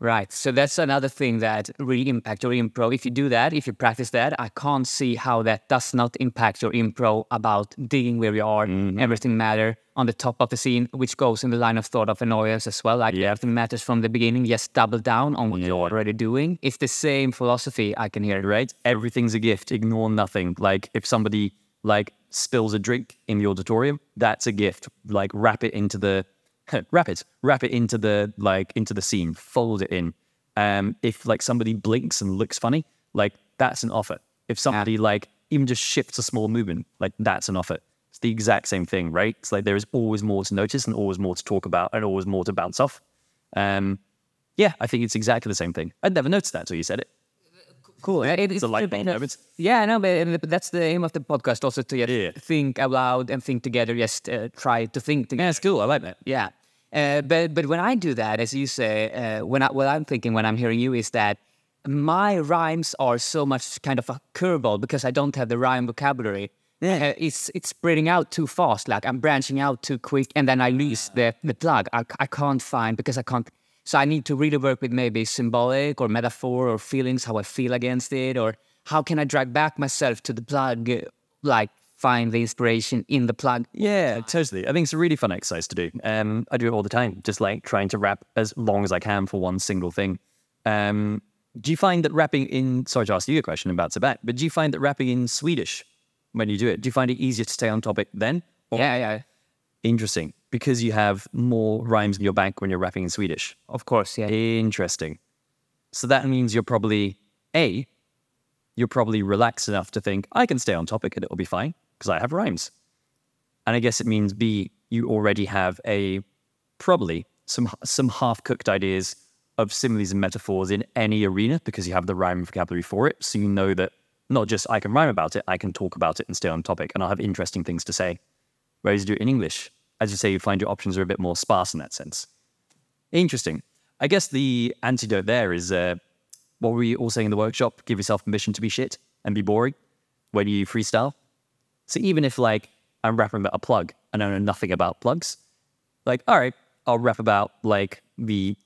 Right. So that's another thing that really impact your improv. If you do that, if you practice that, I can't see how that does not impact your improv about digging where you are, everything matter on the top of the scene, which goes in the line of thought of annoyance as well. Like Yeah. everything matters from the beginning. Just double down on what you're already doing. It's the same philosophy I can hear. It. Right? Everything's a gift. Ignore nothing. Like if somebody like spills a drink in the auditorium, that's a gift. Like wrap it into the wrap it, wrap it into the like into the scene, fold it in. Um, if like somebody blinks and looks funny, like that's an offer. If somebody like even just shifts a small movement, like that's an offer. It's the exact same thing, right? It's like there is always more to notice and always more to talk about and always more to bounce off. Um, yeah, I think it's exactly the same thing. I'd never noticed that until you said it. Cool. It, It's a light bulb moment. Yeah, no, but, but that's the aim of the podcast also to just Yeah. think out loud and think together. Just uh, try to think together. Yeah, it's cool. I like that. Yeah. Uh, but but when I do that, as you say, uh, when I, what I'm thinking when I'm hearing you is that my rhymes are so much kind of a curveball because I don't have the rhyme vocabulary. Uh, it's it's spreading out too fast. Like I'm branching out too quick, and then I lose the the plug. I, I can't find because I can't. So I need to really work with maybe symbolic or metaphor or feelings, how I feel against it, or how can I drag back myself to the plug, like find the inspiration in the plug. Yeah, totally. I think it's a really fun exercise to do. Um, I do it all the time, just like trying to rap as long as I can for one single thing. Um, do you find that rapping in, sorry to ask you a question about Tibet, but do you find that rapping in Swedish when you do it, do you find it easier to stay on topic then? Or Yeah, yeah, Interesting. Because you have more rhymes in your bank when you're rapping in Swedish. of course, yeah. Interesting. So that means you're probably A, you're probably relaxed enough to think, I can stay on topic and it'll be fine because I have rhymes. And I guess it means B, you already have a probably some some half-cooked ideas of similes and metaphors in any arena because you have the rhyme vocabulary for it. So you know that not just I can rhyme about it, I can talk about it and stay on topic and I'll have interesting things to say. Whereas you do it in English, as you say, you find your options are a bit more sparse in that sense. Interesting. I guess the antidote there is uh, what were we all saying in the workshop? Give yourself permission to be shit and be boring when you freestyle. So even if like I'm rapping about a plug and I know nothing about plugs, like all right, I'll rap about like the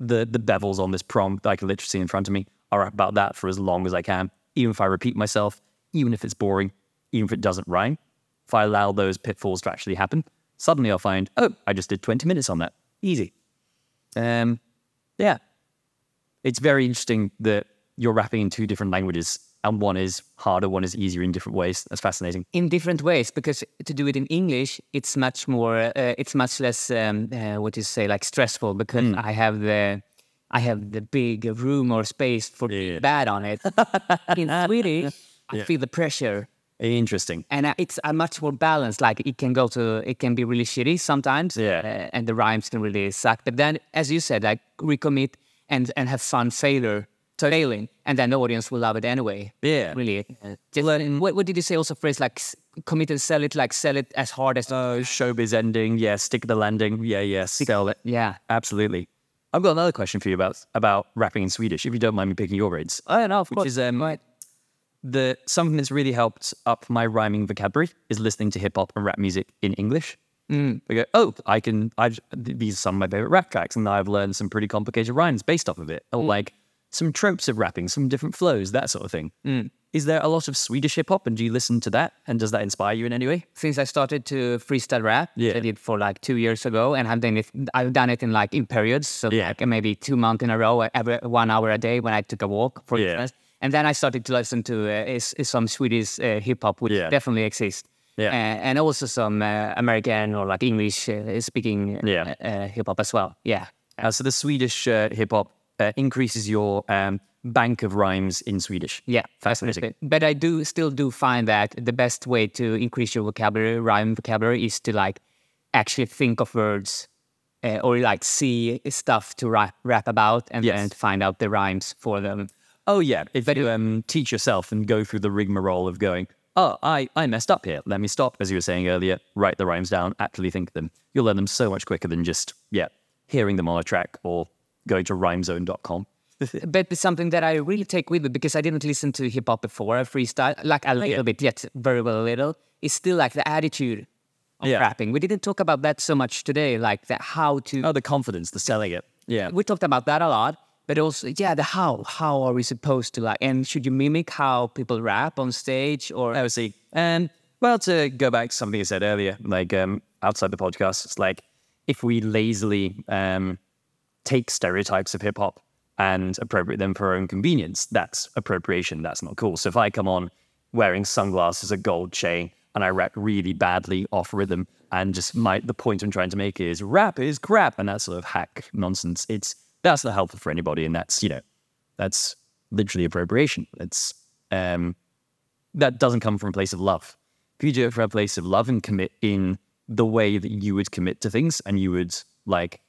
the the bevels on this prompt that I can literally see in front of me. I'll rap about that for as long as I can, even if I repeat myself, even if it's boring, even if it doesn't rhyme. If I allow those pitfalls to actually happen, suddenly I'll find, oh, I just did 20 minutes on that. Easy. Um, yeah. It's very interesting that you're rapping in two different languages and one is harder, one is easier in different ways. That's fascinating. in different ways because to do it in English, it's much more, uh, it's much less, um, uh, what do you say, like stressful because Hmm. I have the, I have the big room or space for Yeah. bad on it. in Swedish, I feel the pressure, Interesting. and uh, it's a much more balanced. Like it can go to, it can be really shitty sometimes, Yeah. uh, and the rhymes can really suck. But then, as you said, like recommit and and have fun failure. Failing, and then the audience will love it anyway. Yeah. really. Uh, just, what, what did you say? Also, phrase like s- commit and sell it, like sell it as hard as. Oh, showbiz ending. Yeah, stick the landing. Yeah, yeah, stick, sell it. yeah. Absolutely. I've got another question for you about about rapping in Swedish, if you don't mind me picking your braids. Oh no, of Which course. is um, Right. the something that's really helped up my rhyming vocabulary is listening to hip hop and rap music in English. Mm. I go, oh, I can. I these are some of my favorite rap tracks, and I've learned some pretty complicated rhymes based off of it, or like some tropes of rapping, some different flows, that sort of thing. Is there a lot of Swedish hip hop, and do you listen to that? And does that inspire you in any way? Since I started to freestyle rap, Yeah. I did for like two years ago, and I've done it. I've done it in like in periods, so Yeah. like maybe two months in a row, every one hour a day when I took a walk, for Yeah. instance. And then I started to listen to uh, some Swedish uh, hip hop, which Yeah. definitely exists. Yeah. Uh, and also some uh, American or like English uh, speaking Yeah. uh, uh, hip hop as well. Yeah. Uh, so the Swedish uh, hip hop uh, increases your um, bank of rhymes in Swedish. Yeah, Fascinating. But I do still do find that the best way to increase your vocabulary, rhyme vocabulary, is to like actually think of words uh, or like see stuff to rap, rap about and Yes. then find out the rhymes for them. Oh yeah, if you um, teach yourself and go through the rigmarole of going, oh, I, I messed up here. Let me stop, as you were saying earlier. Write the rhymes down. Actually think them. You'll learn them so much quicker than just yeah hearing them on a track or going to rhymezone.com. but it's something that I really take with me because I didn't listen to hip hop before. I freestyle like a little bit, yet very well a little. It's still like the attitude of Yeah. rapping. We didn't talk about that so much today, like the how to. Oh, the confidence, the selling it. Yeah. we talked about that a lot but also yeah the how how are we supposed to like and should you mimic how people rap on stage or I see. And well, to go back to something you said earlier, like um, outside the podcast, it's like if we lazily um, take stereotypes of hip hop and appropriate them for our own convenience, that's appropriation. That's not cool. So if I come on wearing sunglasses, a gold chain, and I rap really badly off rhythm. And just my the point I'm trying to make is rap is crap, and that sort of hack nonsense. It's that's not helpful for anybody, and that's you know that's literally appropriation. It's um, that doesn't come from a place of love. If you do it from a place of love and commit in the way that you would commit to things, and you would like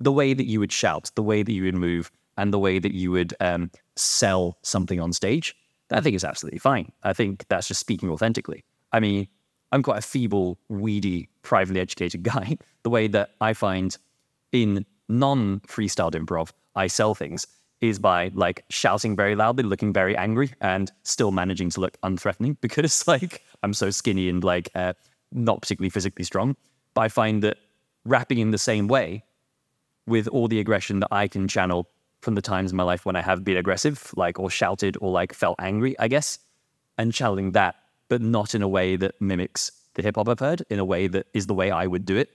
the way that you would shout, the way that you would move, and the way that you would um, sell something on stage, I think is absolutely fine. I think that's just speaking authentically. I mean, I'm quite a feeble, weedy, privately educated guy. The way that I find in non freestyled improv, I sell things is by like shouting very loudly, looking very angry, and still managing to look unthreatening because like I'm so skinny and like uh, not particularly physically strong. But I find that rapping in the same way with all the aggression that I can channel from the times in my life when I have been aggressive, like or shouted or like felt angry, I guess, and channeling that, but not in a way that mimics the hip hop I've heard, in a way that is the way I would do it.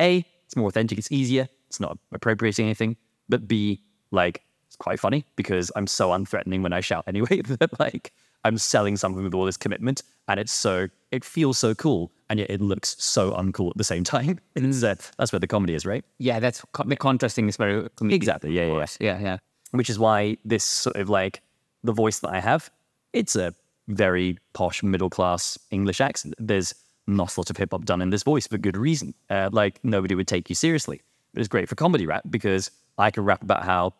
A, it's more authentic, it's easier, it's not appropriating anything. But B, like it's quite funny because I'm so unthreatening when I shout anyway that like I'm selling something with all this commitment and it's so it feels so cool and yet it looks so uncool at the same time. And uh, that's where the comedy is, right? Yeah, that's the contrasting is very comedic. Exactly. Yeah, yeah, yeah. Yeah, yeah. Which is why this sort of like the voice that I have, it's a very posh middle class English accent. There's not a lot of hip hop done in this voice for good reason. Uh, like nobody would take you seriously. But it's great for comedy rap because I can rap about how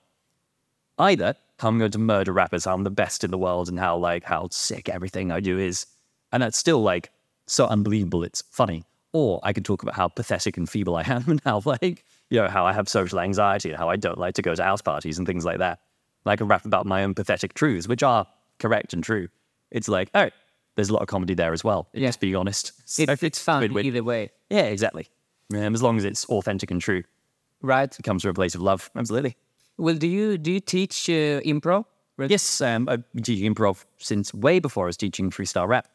either I'm going to murder rappers, how I'm the best in the world, and how like how sick everything I do is, and that's still like so unbelievable. It's funny. Or I could talk about how pathetic and feeble I am, and how like you know how I have social anxiety, and how I don't like to go to house parties and things like that. I can rap about my own pathetic truths, which are correct and true. It's like, oh, there's a lot of comedy there as well. Yeah. Just being honest. So it's fun win-win. either way, Yeah, exactly. Um, as long as it's authentic and true, right? it comes from a place of love. Absolutely. Well, do you do you teach uh, improv? Yes, um, I've been teaching improv since way before I was teaching freestyle rap.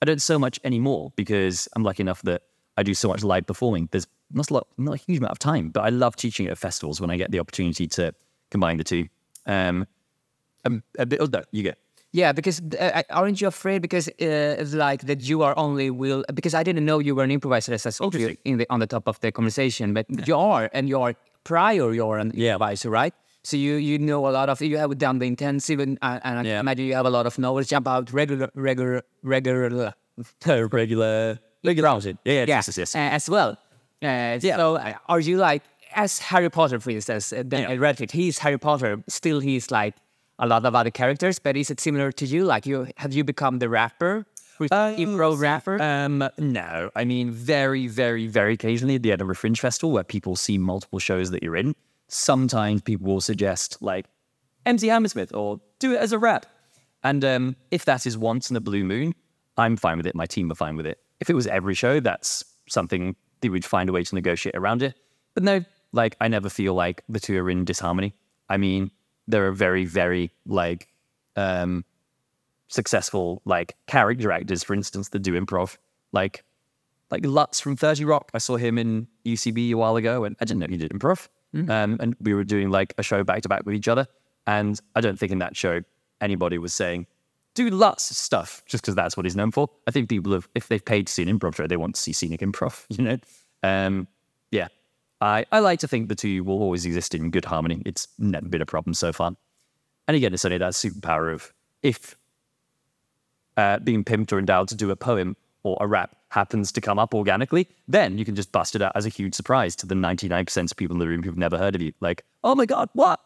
I don't so much anymore because I'm lucky enough that I do so much live performing. There's not a lot, not a huge amount of time, but I love teaching at festivals when I get the opportunity to combine the two. Um, um, a bit. Oh, no, you get. Yeah, because uh, aren't you afraid? Because uh, it's like that you are only will. Because I didn't know you were an improviser as I saw you in the on the top of the conversation, but you are, and you are prior. You're an Yeah. improviser, right? So you you know a lot of you have done the intensive, and, uh, and I Yeah. imagine you have a lot of knowledge about regular regular regular regular, regular. Yeah, yeah, yeah, yes, yes, yes. uh, as well. Uh, Yeah. So uh, are you like as Harry Potter, for instance? Uh, then Yeah. I read it. He's Harry Potter. Still, he's like a lot of other characters. But is it similar to you? Like you have you become the rapper, Who's improv rapper? Um, no, I mean very, very, very occasionally at the Edinburgh Fringe Festival, where people see multiple shows that you're in. Sometimes people will suggest like MC Hammersmith or do it as a rap, and um, if that is once in a blue moon, I'm fine with it. My team are fine with it. If it was every show, that's something they would find a way to negotiate around it. But no, like I never feel like the two are in disharmony. I mean, there are very, very like um, successful like character actors, for instance, that do improv. Like like Lutz from 30 Rock. I saw him in UCB a while ago and I didn't know he did improv. Um, and we were doing like a show back to back with each other. And I don't think in that show anybody was saying, do lots of stuff just because that's what he's known for. I think people have, if they've paid to see an improv show, they want to see scenic improv, you know? Um, yeah. I, I like to think the two will always exist in good harmony. It's never been a problem so far. And again, it's only that superpower of if uh, being pimped or endowed to do a poem or a rap happens to come up organically, then you can just bust it out as a huge surprise to the 99% of people in the room who've never heard of you. Like, oh my God, what?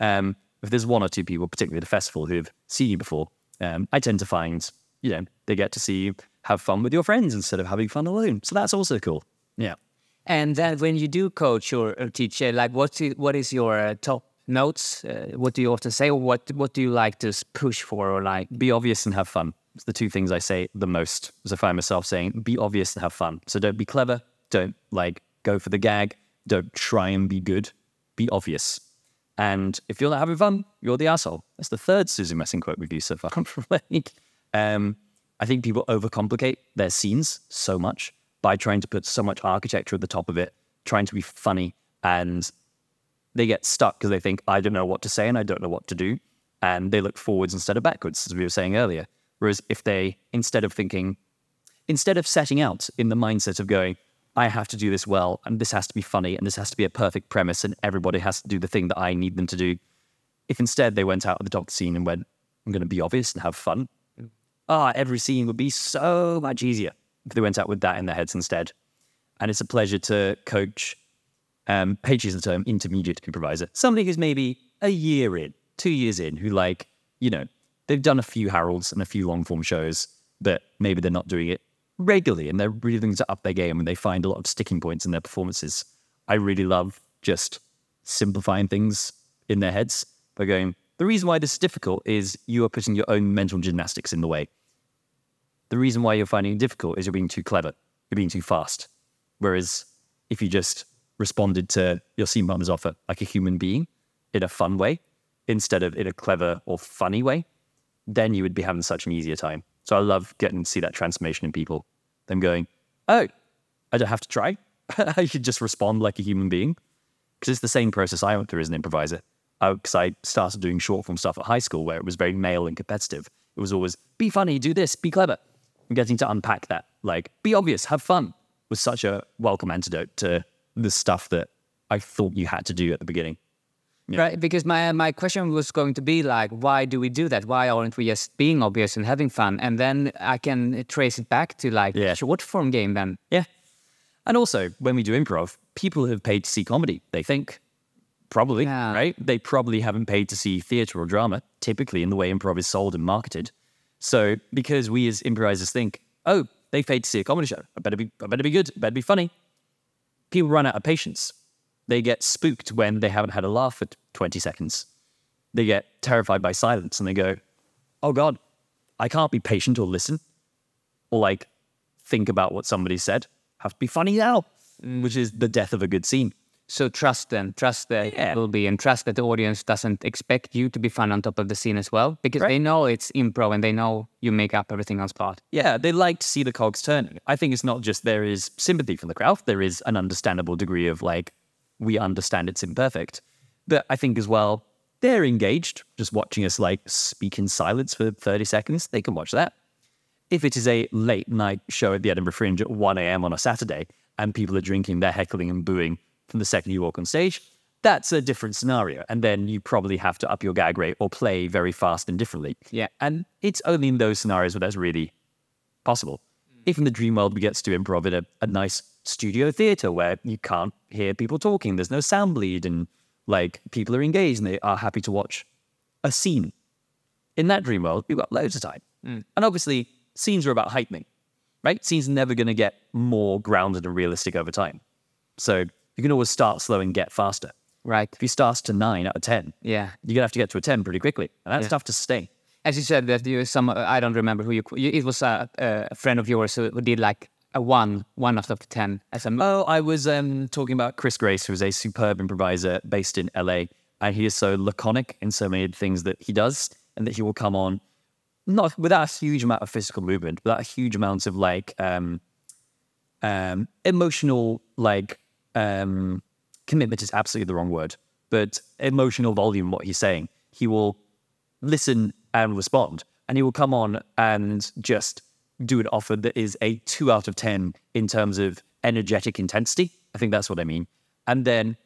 Um, if there's one or two people, particularly at the festival, who've seen you before, um, I tend to find, you know, they get to see you have fun with your friends instead of having fun alone. So that's also cool. Yeah. and then when you do coach or, or teach, uh, like what what is your uh, top notes? Uh, what do you often say? Or what what do you like to push for? Or like be obvious and have fun. It's the two things I say the most as I find myself saying, be obvious and have fun. So don't be clever. Don't like go for the gag. Don't try and be good. Be obvious. And if you're not having fun, you're the asshole. That's the third Susan Messing quote we've used so far. like, um, I think people overcomplicate their scenes so much by trying to put so much architecture at the top of it, trying to be funny, and they get stuck because they think, I don't know what to say and I don't know what to do. And they look forwards instead of backwards, as we were saying earlier. Whereas if they, instead of thinking, instead of setting out in the mindset of going, I have to do this well, and this has to be funny, and this has to be a perfect premise, and everybody has to do the thing that I need them to do. If instead they went out of the doctor scene and went, I'm going to be obvious and have fun, ah, every scene would be so much easier if they went out with that in their heads instead. And it's a pleasure to coach, um, Paige is the term, intermediate improviser, somebody who's maybe a year in, two years in, who like, you know, they've done a few Harolds and a few long form shows, but maybe they're not doing it regularly and they're really looking to up their game and they find a lot of sticking points in their performances. I really love just simplifying things in their heads by going, the reason why this is difficult is you are putting your own mental gymnastics in the way. The reason why you're finding it difficult is you're being too clever, you're being too fast. Whereas if you just responded to your scene partner's offer like a human being in a fun way instead of in a clever or funny way, then you would be having such an easier time. So I love getting to see that transformation in people. Them going, oh, I don't have to try. I should just respond like a human being. Because it's the same process I went through as an improviser. Oh, because I, I started doing short form stuff at high school where it was very male and competitive. It was always be funny, do this, be clever. And getting to unpack that, like be obvious, have fun, was such a welcome antidote to the stuff that I thought you had to do at the beginning. Yeah. Right, because my my question was going to be like, why do we do that? Why aren't we just being obvious and having fun? And then I can trace it back to like Yeah. short form game. Then Yeah. And also, when we do improv, people have paid to see comedy, they think. Probably, Yeah. right? They probably haven't paid to see theatre or drama, typically in the way improv is sold and marketed. So, because we as improvisers think, oh, they paid to see a comedy show, I better be, I better be good, I better be funny. People run out of patience. They get spooked when they haven't had a laugh for 20 seconds. They get terrified by silence and they go, oh God, I can't be patient or listen or like think about what somebody said. Have to be funny now, which is the death of a good scene. so trust them, trust that Yeah. it will be, and trust that the audience doesn't expect you to be fun on top of the scene as well, because they know it's improv and they know you make up everything on spot. Yeah, they like to see the cogs turning. I think it's not just there is sympathy from the crowd, there is an understandable degree of like, we understand it's imperfect. But I think as well, they're engaged, just watching us like speak in silence for 30 seconds. They can watch that. If it is a late night show at the Edinburgh Fringe at 1 a.m. on a Saturday and people are drinking, they're heckling and booing from the second you walk on stage, that's a different scenario. And then you probably have to up your gag rate or play very fast and differently. Yeah. And it's only in those scenarios where that's really possible. Mm. If in the dream world we get to improv in a, a nice studio theater where you can't hear people talking, there's no sound bleed, and like people are engaged and they are happy to watch a scene. In that dream world, we've got loads of time. Mm. And obviously, scenes are about heightening, right? Scenes are never going to get more grounded and realistic over time. So you can always start slow and get faster. Right. If you start to nine out of 10, Yeah. you're going to have to get to a 10 pretty quickly. And that's Yeah. tough to sustain. As you said, that you some I don't remember who you. you it was a, a friend of yours who who did like a one, one out of the ten as a. mo- Oh, I was um, talking about Chris Grace, who is a superb improviser based in LA. And he is so laconic in so many things that he does, and that he will come on not without a huge amount of physical movement, without a huge amount of like um, um, emotional like um, commitment is absolutely the wrong word, but emotional volume. What he's saying, he will listen and respond, and he will come on and just do an offer that is a two out of ten in terms of energetic intensity. I think that's what I mean, and then.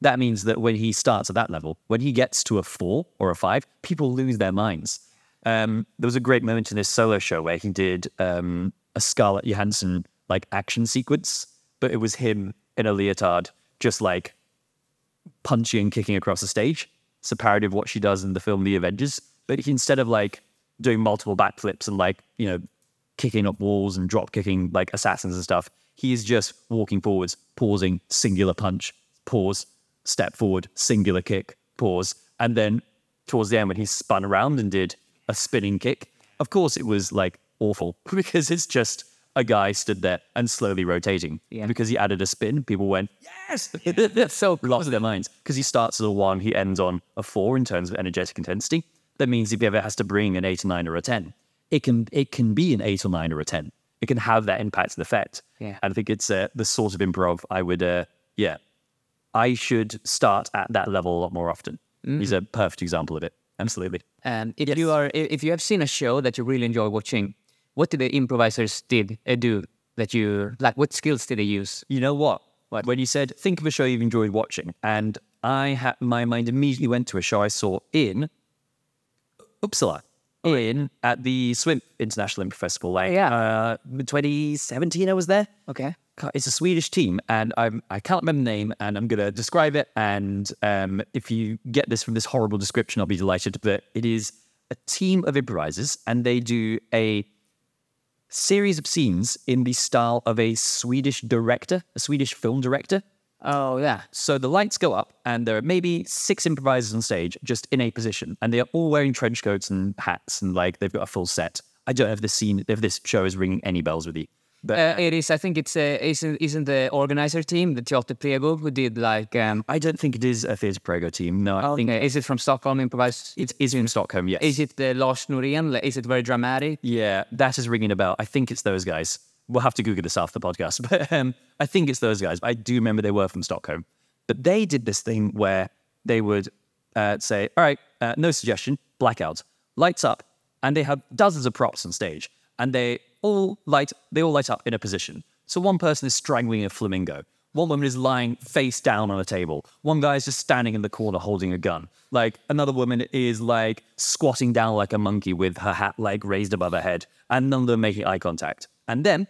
That means that when he starts at that level, when he gets to a four or a five, people lose their minds. Um, there was a great moment in this solo show where he did um, a Scarlett Johansson like action sequence, but it was him in a leotard, just like punching and kicking across the stage. It's a parody of what she does in the film The Avengers, but he, instead of like doing multiple backflips and like you know kicking up walls and drop kicking like assassins and stuff, he is just walking forwards, pausing, singular punch, pause, step forward, singular kick, pause, and then towards the end when he spun around and did a spinning kick. Of course, it was like awful because it's just a guy stood there and slowly rotating. Yeah. Because he added a spin, people went, yes! They're so lost their minds. Because he starts at a one, he ends on a four in terms of energetic intensity. That means if he ever has to bring an eight or nine or a 10, it can, it can be an eight or nine or a 10. It can have that impact and effect. Yeah. And I think it's uh, the sort of improv I would, uh, yeah, I should start at that level a lot more often. He's a perfect example of it. Absolutely. And if you are, if you have seen a show that you really enjoy watching, what did the improvisers did uh, do that you like? What skills did they use? You know what? What? When you said think of a show you've enjoyed watching, and I had my mind immediately went to a show I saw in Uppsala, in at the Swim International Improv Festival. Like, yeah. uh, 2017, I was there. Okay. It's a Swedish team, and I'm I can't remember the name, and I'm gonna describe it. And um, if you get this from this horrible description, I'll be delighted. But it is a team of improvisers, and they do a series of scenes in the style of a Swedish director, a Swedish film director. Oh yeah. So the lights go up, and there are maybe six improvisers on stage, just in a position, and they are all wearing trench coats and hats, and like they've got a full set. I don't know if this scene, if this show is ringing any bells with you, but Uh, it is. I think it's uh, isn't isn't the organizer team, the Teater Prego, who did like. Um, I don't think it is a Theatre Prego team. No, I think. Is it from Stockholm Improvised? it is from Stockholm. Yes. Is it the Lars Norén? Is it very dramatic? Yeah, that is ringing a bell. I think it's those guys. We'll have to Google this after the podcast, but um, I think it's those guys. I do remember they were from Stockholm. But they did this thing where they would uh, say, "All right, uh, no suggestion, blackout, lights up," and they have dozens of props on stage, and they all light. They all light up in a position. So one person is strangling a flamingo. One woman is lying face down on a table. One guy is just standing in the corner holding a gun. Like another woman is like squatting down like a monkey with her hat leg raised above her head, and none of them making eye contact. And then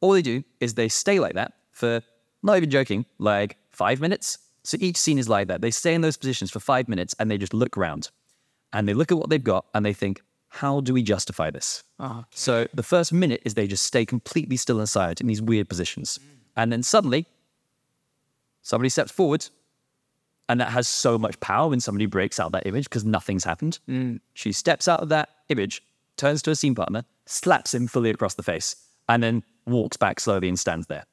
all they do is they stay like that for not even joking, like five minutes. So each scene is like that. They stay in those positions for five minutes and they just look around and they look at what they've got and they think, how do we justify this? Oh, So the first minute is they just stay completely still inside in these weird positions. And then suddenly, somebody steps forward, and that has so much power when somebody breaks out that image because nothing's happened. Mm. She steps out of that image, turns to a scene partner, slaps him fully across the face, and then walks back slowly and stands there.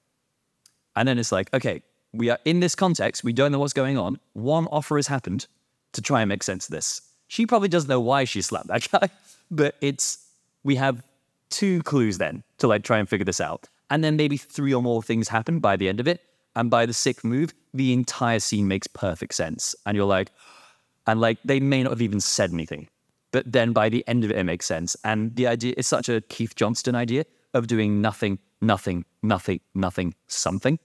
And then it's like, okay, we are in this context, we don't know what's going on. One offer has happened to try and make sense of this. She probably doesn't know why she slapped that guy, but it's we have two clues then to like try and figure this out. And then maybe three or more things happen by the end of it. And by the sixth move, the entire scene makes perfect sense. And you're like, and like they may not have even said anything. But then by the end of it, it makes sense. And the idea is such a Keith Johnstone idea of doing nothing, nothing, nothing, nothing, something,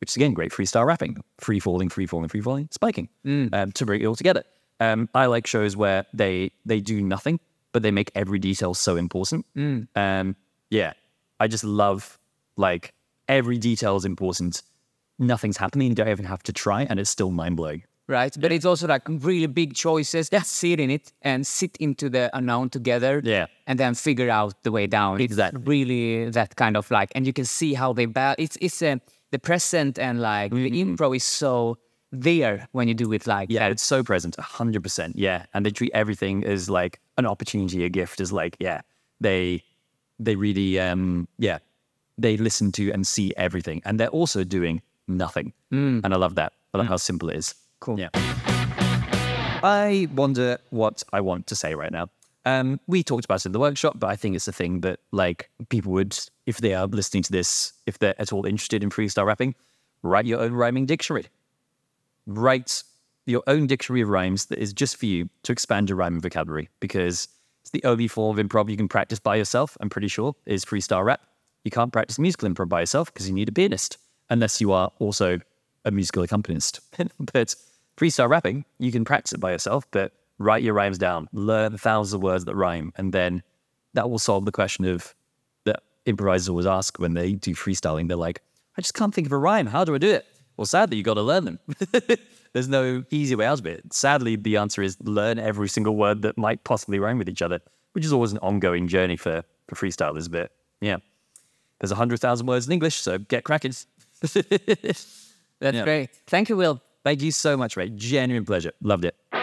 which is again great freestyle rapping, free falling, free falling, free falling, spiking um, to bring it all together. Um, I like shows where they they do nothing, but they make every detail so important. Um, yeah, I just love like every detail is important. Nothing's happening. You don't even have to try, and it's still mind blowing. Right? But it's also like really big choices. Just sit in it and sit into the unknown together. Yeah. And then figure out the way down. It's Exactly. really that kind of like, and you can see how they ba- It's it's uh, the present and like the impro is so there when you do it like Yeah, that. it's so present, hundred percent. Yeah, and they treat everything as like an opportunity, a gift. As like, yeah, they they really, um, yeah, they listen to and see everything, and they're also doing nothing. And I love that. I love how simple it is. Cool. Yeah. I wonder what I want to say right now. Um, we talked about it in the workshop, but I think it's a thing that like people would, if they are listening to this, if they're at all interested in freestyle rapping, write your own rhyming dictionary write your own dictionary of rhymes that is just for you to expand your rhyming vocabulary because it's the only form of improv you can practice by yourself, I'm pretty sure, is freestyle rap. You can't practice musical improv by yourself because you need a pianist, unless you are also a musical accompanist. but freestyle rapping, you can practice it by yourself, but write your rhymes down, learn thousands of words that rhyme, and then that will solve the question of that improvisers always ask when they do freestyling. They're like, I just can't think of a rhyme. How do I do it? Well, sadly, you got to learn them. There's no easy way out of it. Sadly, the answer is learn every single word that might possibly rhyme with each other, which is always an ongoing journey for, for freestylers. But yeah, there's 100,000 words in English, so get cracking. That's Yeah. great. Thank you, Will. Thank you so much, Ray. Genuine pleasure. Loved it.